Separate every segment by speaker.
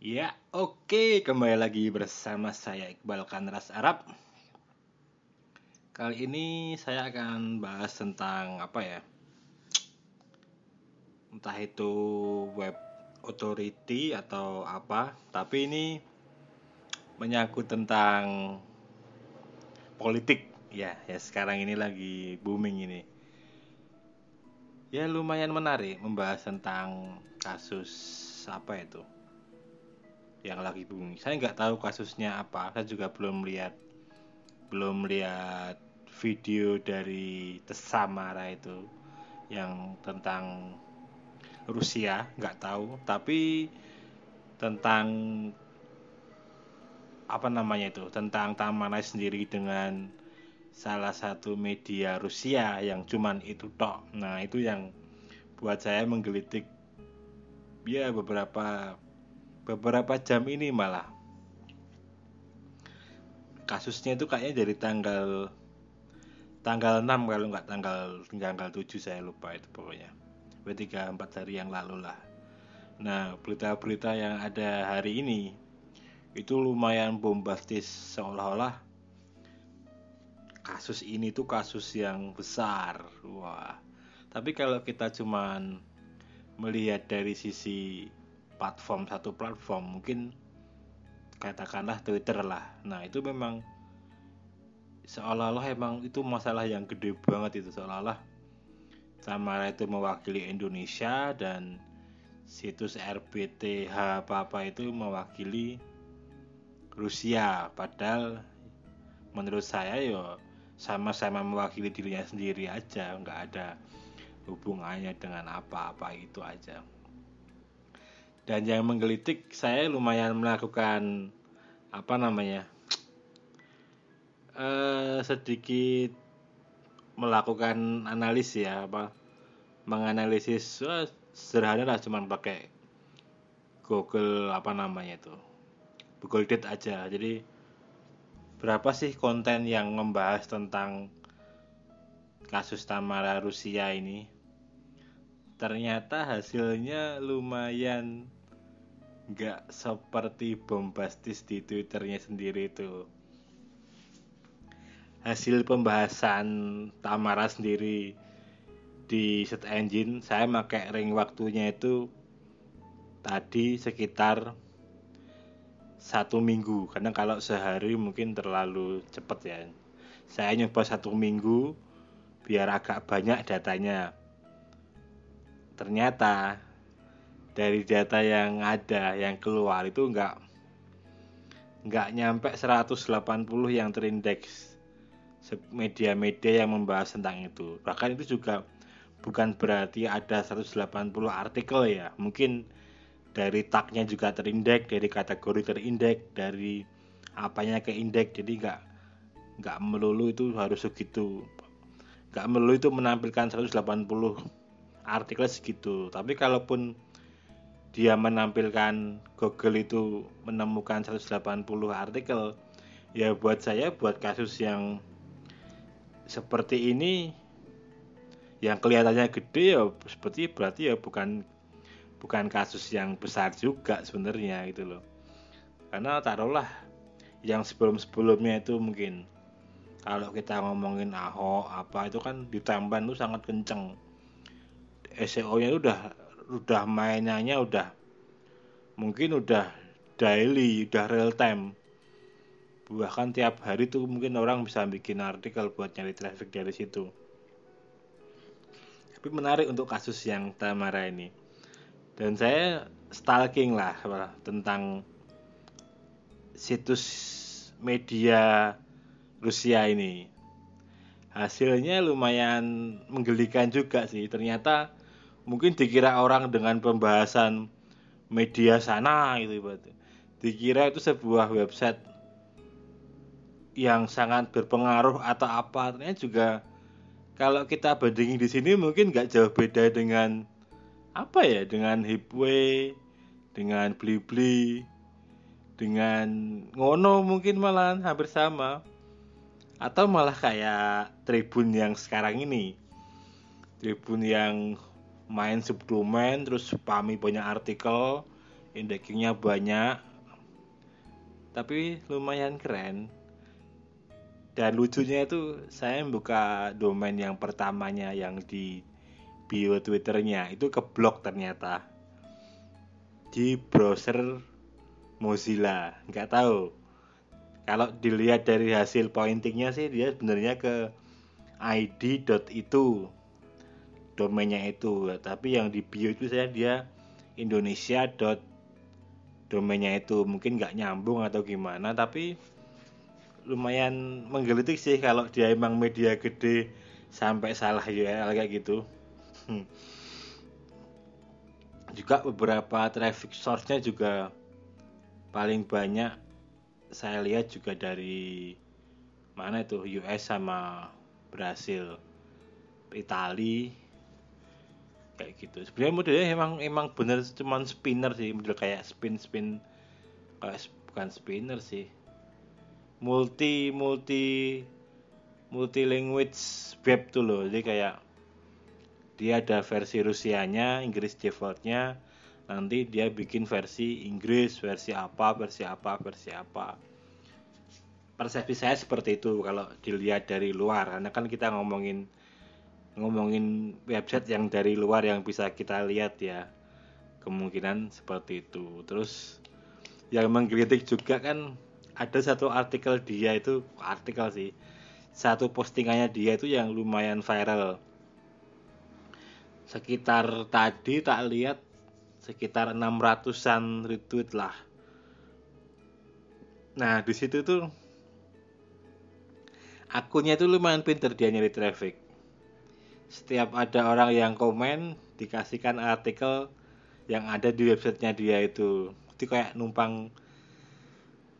Speaker 1: Ya, oke, kembali lagi bersama saya Iqbal Kanras Arab. Kali ini saya akan bahas tentang apa ya? Entah itu web authority atau apa, tapi ini menyangkut tentang politik ya, ya sekarang ini lagi booming ini. Ya lumayan menarik membahas tentang kasus apa itu? Yang lagi booming. Saya nggak tahu kasusnya apa. Saya juga belum lihat belum lihat video dari Tesamara itu yang tentang Rusia nggak tahu tapi tentang apa namanya itu tentang Tamara sendiri dengan salah satu media Rusia yang cuman itu tok nah itu yang buat saya menggelitik ya beberapa beberapa jam ini malah. Kasusnya itu kayaknya dari tanggal tanggal 6 kalau nggak tanggal tanggal 7 saya lupa itu pokoknya. Tiga empat hari yang lalu lah. Nah berita-berita yang ada hari ini itu lumayan bombastis seolah-olah kasus ini tuh kasus yang besar. Wah. Tapi kalau kita cuman melihat dari sisi platform satu platform. Mungkin katakanlah Twitter lah. Nah itu memang seolah-olah emang itu masalah yang gede banget itu. Seolah-olah Samara itu mewakili Indonesia dan situs RBTH apa-apa itu mewakili Rusia. Padahal menurut saya yo sama-sama mewakili dirinya sendiri aja. Nggak ada hubungannya dengan apa-apa itu aja dan yang menggelitik saya lumayan melakukan apa namanya eh, sedikit melakukan analisis ya apa menganalisis wah, sederhana lah cuman pakai Google apa namanya itu Google Date aja. Jadi berapa sih konten yang membahas tentang kasus Tamara Rusia ini? Ternyata hasilnya lumayan nggak seperti bombastis di twitternya sendiri itu. Hasil pembahasan Tamara sendiri di set engine saya pakai ring waktunya itu tadi sekitar satu minggu. Karena kalau sehari mungkin terlalu cepet ya. Saya nyoba satu minggu biar agak banyak datanya. Ternyata dari data yang ada yang keluar itu enggak enggak nyampe 180 yang terindeks media-media yang membahas tentang itu. Bahkan itu juga bukan berarti ada 180 artikel ya. Mungkin dari tagnya juga terindeks dari kategori terindeks dari apanya ke indeks. Jadi enggak enggak melulu itu harus segitu. Enggak melulu itu menampilkan 180 artikel segitu. Tapi kalaupun dia menampilkan Google itu menemukan 180 artikel. Ya buat saya buat kasus yang seperti ini yang kelihatannya gede ya seperti berarti ya bukan bukan kasus yang besar juga sebenarnya gitu loh. Karena taruhlah yang sebelum-sebelumnya itu mungkin kalau kita ngomongin Ahok apa itu kan ditambah itu sangat kenceng. SEO-nya udah udah mainannya udah mungkin udah daily, udah real time. Bahkan tiap hari tuh mungkin orang bisa bikin artikel buat nyari traffic dari situ. Tapi menarik untuk kasus yang Tamara ini. Dan saya stalking lah tentang situs media Rusia ini. Hasilnya lumayan menggelikan juga sih. Ternyata mungkin dikira orang dengan pembahasan media sana gitu berarti dikira itu sebuah website yang sangat berpengaruh atau apa. Ternyata juga kalau kita bandingin di sini mungkin nggak jauh beda dengan apa ya? Dengan Hipway dengan Blibli dengan Ngono mungkin malah hampir sama. Atau malah kayak Tribun yang sekarang ini. Tribun yang main subdomain terus spami banyak artikel indexingnya banyak. Tapi lumayan keren. Dan lucunya itu saya buka domain yang pertamanya yang di bio twitternya. Itu keblok ternyata. Di browser Mozilla. Nggak tahu. Kalau dilihat dari hasil pointingnya sih dia sebenarnya ke id.itu domainnya itu. Tapi yang di bio itu saya dia Indonesia domainnya itu. Mungkin nggak nyambung atau gimana tapi lumayan menggelitik sih kalau dia emang media gede sampai salah URL kayak gitu. Hmm. juga beberapa traffic source-nya juga paling banyak saya lihat juga dari mana itu US sama Brasil. Itali kayak gitu. Sebenarnya modelnya emang emang bener cuman spinner sih model kayak spin spin kayak bukan spinner sih. Multi multi multi language web tuh loh. Jadi kayak dia ada versi Rusianya Inggris defaultnya nanti dia bikin versi Inggris versi apa versi apa versi apa. Persepsi saya seperti itu kalau dilihat dari luar karena kan kita ngomongin ngomongin website yang dari luar yang bisa kita lihat ya. Kemungkinan seperti itu. Terus yang mengkritik juga kan ada satu artikel dia itu artikel sih satu postingannya dia itu yang lumayan viral. Sekitar tadi tak lihat sekitar 600-an retweet lah. Nah di situ tuh akunnya itu lumayan pinter dia nyari traffic setiap ada orang yang komen dikasihkan artikel yang ada di websitenya dia itu. Itu kayak numpang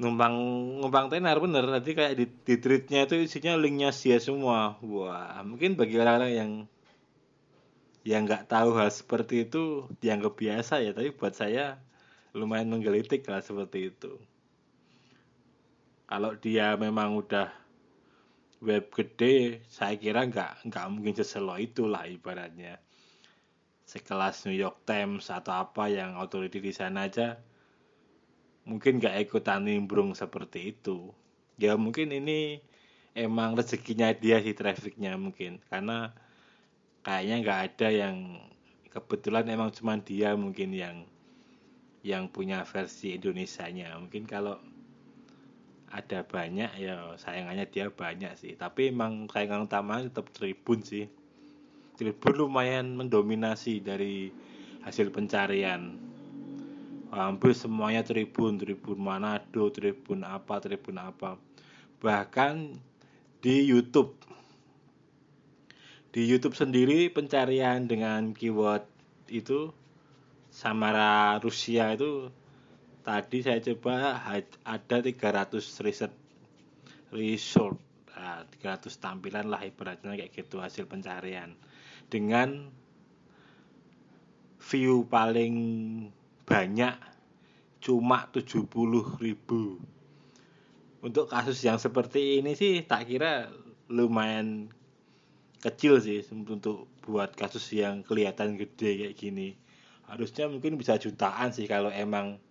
Speaker 1: numpang numpang tenar bener. Nanti kayak di, di tweetnya itu isinya linknya dia semua. Wah mungkin bagi orang-orang yang yang nggak tahu hal seperti itu dianggap biasa ya. Tapi buat saya lumayan menggelitik lah seperti itu. Kalau dia memang udah web gede saya kira nggak nggak mungkin seselo itulah ibaratnya. Sekelas New York Times atau apa yang authority di sana aja mungkin nggak ikutan nimbrung seperti itu. Ya mungkin ini emang rezekinya dia sih trafficnya mungkin. Karena kayaknya nggak ada yang kebetulan emang cuma dia mungkin yang yang punya versi Indonesia-nya. Mungkin kalau ada banyak ya sayangannya dia banyak sih. Tapi emang sayangan utama tetap Tribun sih. Tribun lumayan mendominasi dari hasil pencarian. Hampir semuanya Tribun Tribun Manado Tribun apa Tribun apa. Bahkan di YouTube. Di YouTube sendiri pencarian dengan keyword itu Samara Rusia itu tadi saya coba ada 300 riset resort. Nah, 300 tampilan lah ibaratnya kayak gitu hasil pencarian. Dengan view paling banyak cuma 70 ribu. Untuk kasus yang seperti ini sih tak kira lumayan kecil sih untuk buat kasus yang kelihatan gede kayak gini. Harusnya mungkin bisa jutaan sih kalau emang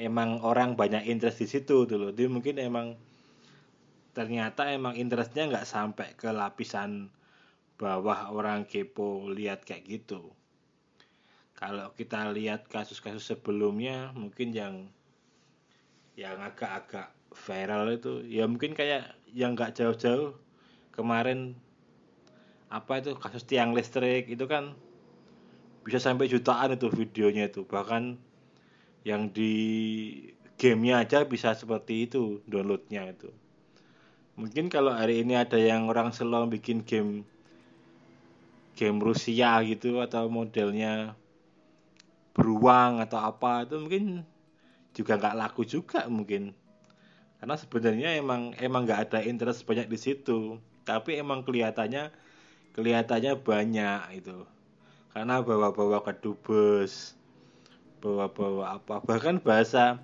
Speaker 1: emang orang banyak interest di situ dulu dia mungkin emang ternyata emang interestnya nggak sampai ke lapisan bawah orang kepo lihat kayak gitu. Kalau kita lihat kasus-kasus sebelumnya mungkin yang yang agak-agak viral itu ya mungkin kayak yang nggak jauh-jauh kemarin apa itu kasus tiang listrik itu kan bisa sampai jutaan itu videonya itu. Bahkan yang di gamenya aja bisa seperti itu downloadnya itu. Mungkin kalau hari ini ada yang orang selong bikin game game Rusia gitu atau modelnya beruang atau apa itu mungkin juga nggak laku juga mungkin. Karena sebenarnya emang emang nggak ada interest banyak di situ. Tapi emang kelihatannya kelihatannya banyak itu. Karena bawa-bawa ke dubes bawa-bawa apa. Bahkan bahasa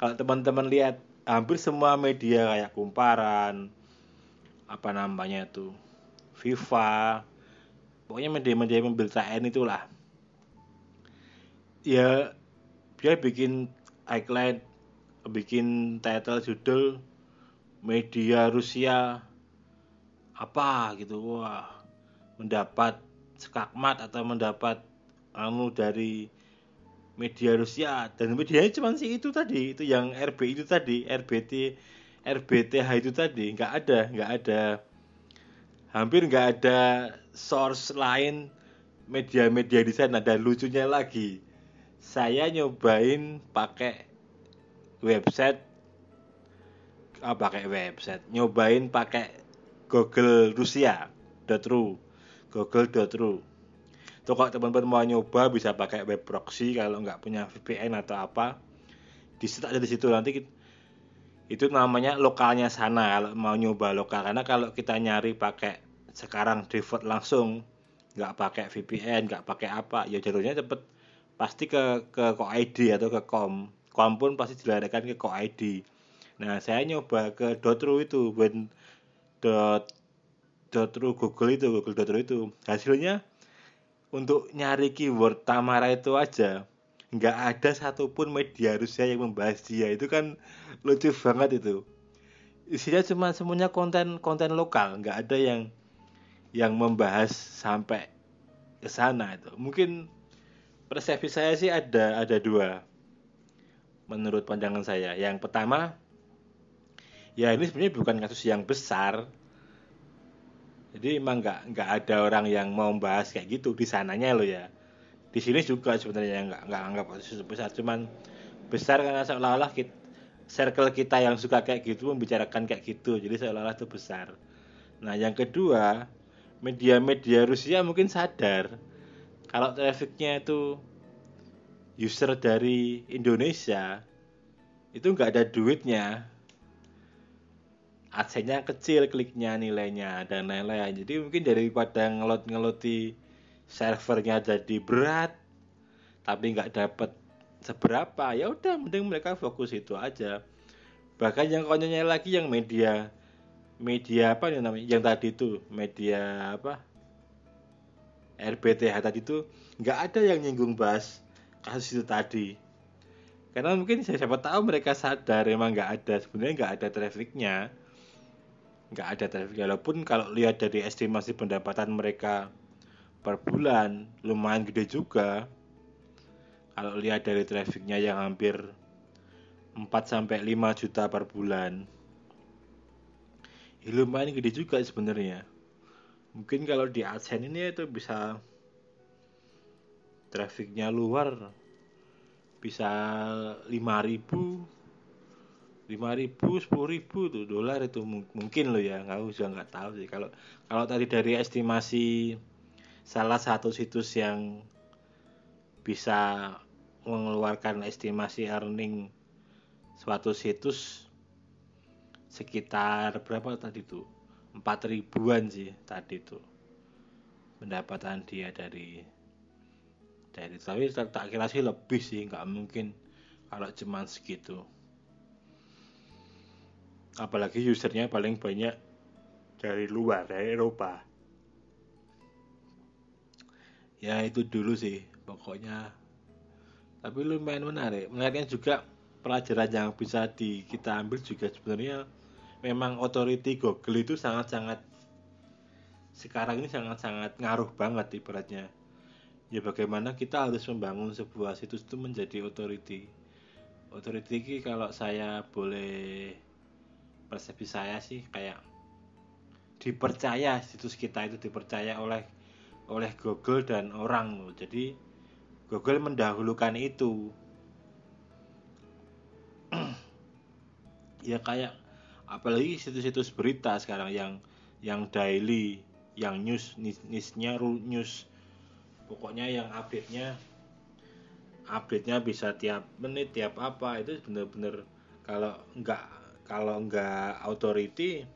Speaker 1: kalau teman-teman lihat hampir semua media kayak kumparan apa namanya itu FIFA pokoknya media-media pemberitaan itulah. Ya dia bikin icon bikin title judul media Rusia apa gitu. Wah mendapat skakmat atau mendapat anu dari media Rusia. Dan medianya cuma sih itu tadi itu yang RB itu tadi RBT RBTH itu tadi. Nggak ada nggak ada hampir nggak ada source lain media-media di sana. Dan lucunya lagi saya nyobain pakai website ah, pakai website. Nyobain pakai Google Rusia .ru google.ru itu kalau teman-teman mau nyoba bisa pakai web proxy kalau nggak punya VPN atau apa. Di situ aja di situ. Nanti itu namanya lokalnya sana kalau mau nyoba lokal. Karena kalau kita nyari pakai sekarang default langsung nggak pakai VPN nggak pakai apa ya jalurnya cepet pasti ke ke ID atau ke com. Com pun pasti dilarikan ke ID nah saya nyoba ke .ru itu when dot .ru Google itu Google.ru itu. Hasilnya untuk nyari keyword Tamara itu aja. Nggak ada satupun media Rusia yang membahas dia. Itu kan lucu banget itu. Isinya cuma semuanya konten konten lokal. Nggak ada yang yang membahas sampai ke sana itu. Mungkin persepsi saya sih ada ada dua. Menurut pandangan saya. Yang pertama ya ini sebenarnya bukan kasus yang besar jadi emang nggak nggak ada orang yang mau membahas kayak gitu. Di sananya lo ya. Di sini juga sebenarnya nggak nggak anggap besar. Cuman besar karena seolah-olah kita, circle kita yang suka kayak gitu membicarakan kayak gitu. Jadi seolah-olah itu besar. Nah yang kedua media-media Rusia mungkin sadar kalau trafficnya itu user dari Indonesia itu nggak ada duitnya adsense kecil kliknya nilainya dan lain-lain. Jadi mungkin daripada ngelot ngeloti servernya jadi berat tapi nggak dapat seberapa ya udah mending mereka fokus itu aja. Bahkan yang konyolnya lagi yang media media apa yang namanya yang tadi itu media apa? RBTH tadi itu nggak ada yang nyinggung bahas kasus itu tadi. Karena mungkin saya siapa tahu mereka sadar emang nggak ada sebenarnya nggak ada trafficnya nggak ada traffic walaupun kalau lihat dari estimasi pendapatan mereka per bulan lumayan gede juga. Kalau lihat dari trafficnya yang hampir 4 sampai 5 juta per bulan. Ya lumayan gede juga sebenarnya. Mungkin kalau di AdSense ini itu bisa trafficnya luar. Bisa 5000 lima ribu sepuluh ribu tuh dolar itu mungkin loh ya nggak usah nggak tahu sih. Kalau kalau tadi dari estimasi salah satu situs yang bisa mengeluarkan estimasi earning suatu situs sekitar berapa tadi tuh? empat ribuan sih tadi tuh pendapatan dia dari dari tapi tak kira sih lebih sih nggak mungkin kalau cuma segitu apalagi usernya paling banyak dari luar dari Eropa. Ya itu dulu sih pokoknya. Tapi lumayan menarik. Menariknya juga pelajaran yang bisa di kita ambil juga sebenarnya. Memang authority Google itu sangat-sangat sekarang ini sangat-sangat ngaruh banget ibaratnya. Ya bagaimana kita harus membangun sebuah situs itu menjadi authority authority ini kalau saya boleh persepsi saya sih kayak dipercaya situs kita itu dipercaya oleh oleh Google dan orang. Jadi Google mendahulukan itu. ya kayak apalagi situs-situs berita sekarang yang yang daily, yang news newsnya news pokoknya yang update-nya update-nya bisa tiap menit tiap apa itu bener-bener kalau nggak kalau nggak authority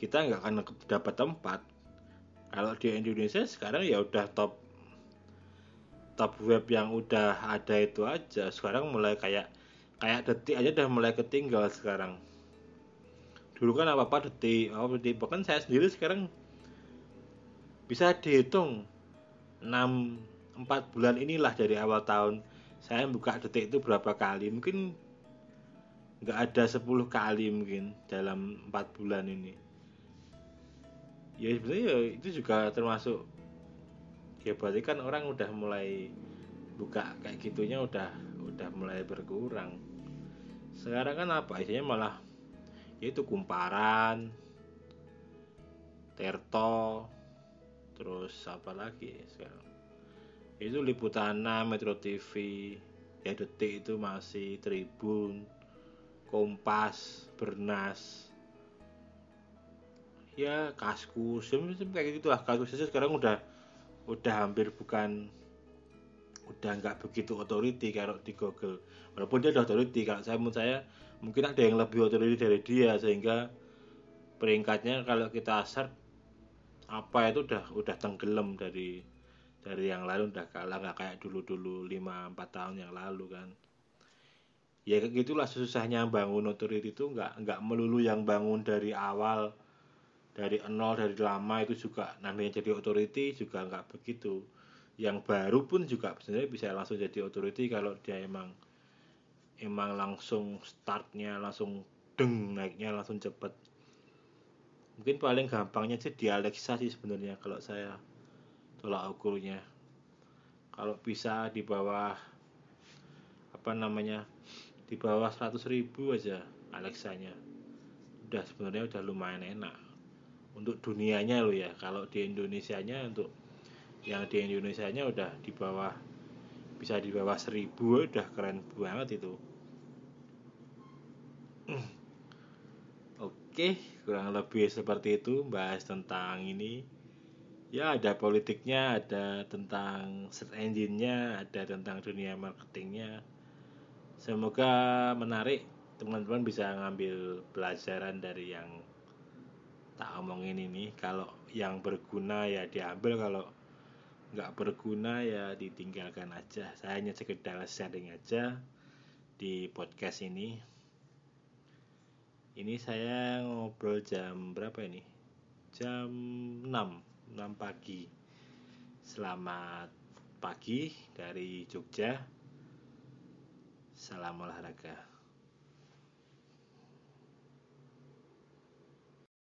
Speaker 1: kita nggak akan dapat tempat. Kalau di Indonesia sekarang ya udah top top web yang udah ada itu aja. Sekarang mulai kayak kayak detik aja udah mulai ketinggal sekarang. Dulu kan apa apa detik apa detik. Bahkan saya sendiri sekarang bisa dihitung 6 4 bulan inilah dari awal tahun. Saya buka detik itu berapa kali. Mungkin nggak ada 10 kali mungkin dalam empat bulan ini. Ya sebenarnya ya itu juga termasuk ya berarti kan orang udah mulai buka kayak gitunya udah udah mulai berkurang. Sekarang kan apa isinya malah yaitu kumparan terto terus apa lagi sekarang? Itu liputan Metro TV ya detik itu masih Tribun Kompas Bernas. Ya kaskus kayak gitu lah. Kaskus sekarang udah udah hampir bukan udah nggak begitu otoriti kalau di Google. Walaupun dia udah otoriti kalau saya menurut saya mungkin ada yang lebih otoriti dari dia sehingga peringkatnya kalau kita search apa itu udah udah tenggelam dari dari yang lalu udah kalah nggak kayak dulu dulu lima empat tahun yang lalu kan ya gitulah susahnya bangun otoriti itu nggak nggak melulu yang bangun dari awal dari nol dari lama itu juga namanya jadi otoriti juga nggak begitu. Yang baru pun juga sebenarnya bisa langsung jadi otoriti kalau dia emang emang langsung startnya langsung deng naiknya langsung cepet. Mungkin paling gampangnya sih di Alexa sih sebenarnya kalau saya tolak ukurnya. Kalau bisa di bawah apa namanya di bawah 100 ribu aja Alexanya. Udah sebenarnya udah lumayan enak. Untuk dunianya lo ya. Kalau di Indonesia nya untuk yang di Indonesia nya udah di bawah bisa di bawah 1000 udah keren banget itu. Oke, kurang lebih seperti itu bahas tentang ini. Ya, ada politiknya, ada tentang search engine-nya, ada tentang dunia marketingnya, semoga menarik teman-teman bisa ngambil pelajaran dari yang tak omongin ini. Kalau yang berguna ya diambil kalau nggak berguna ya ditinggalkan aja. Saya hanya sekedar sharing aja di podcast ini. Ini saya ngobrol jam berapa ini? Jam 6 6 pagi. Selamat pagi dari Jogja Salam olahraga.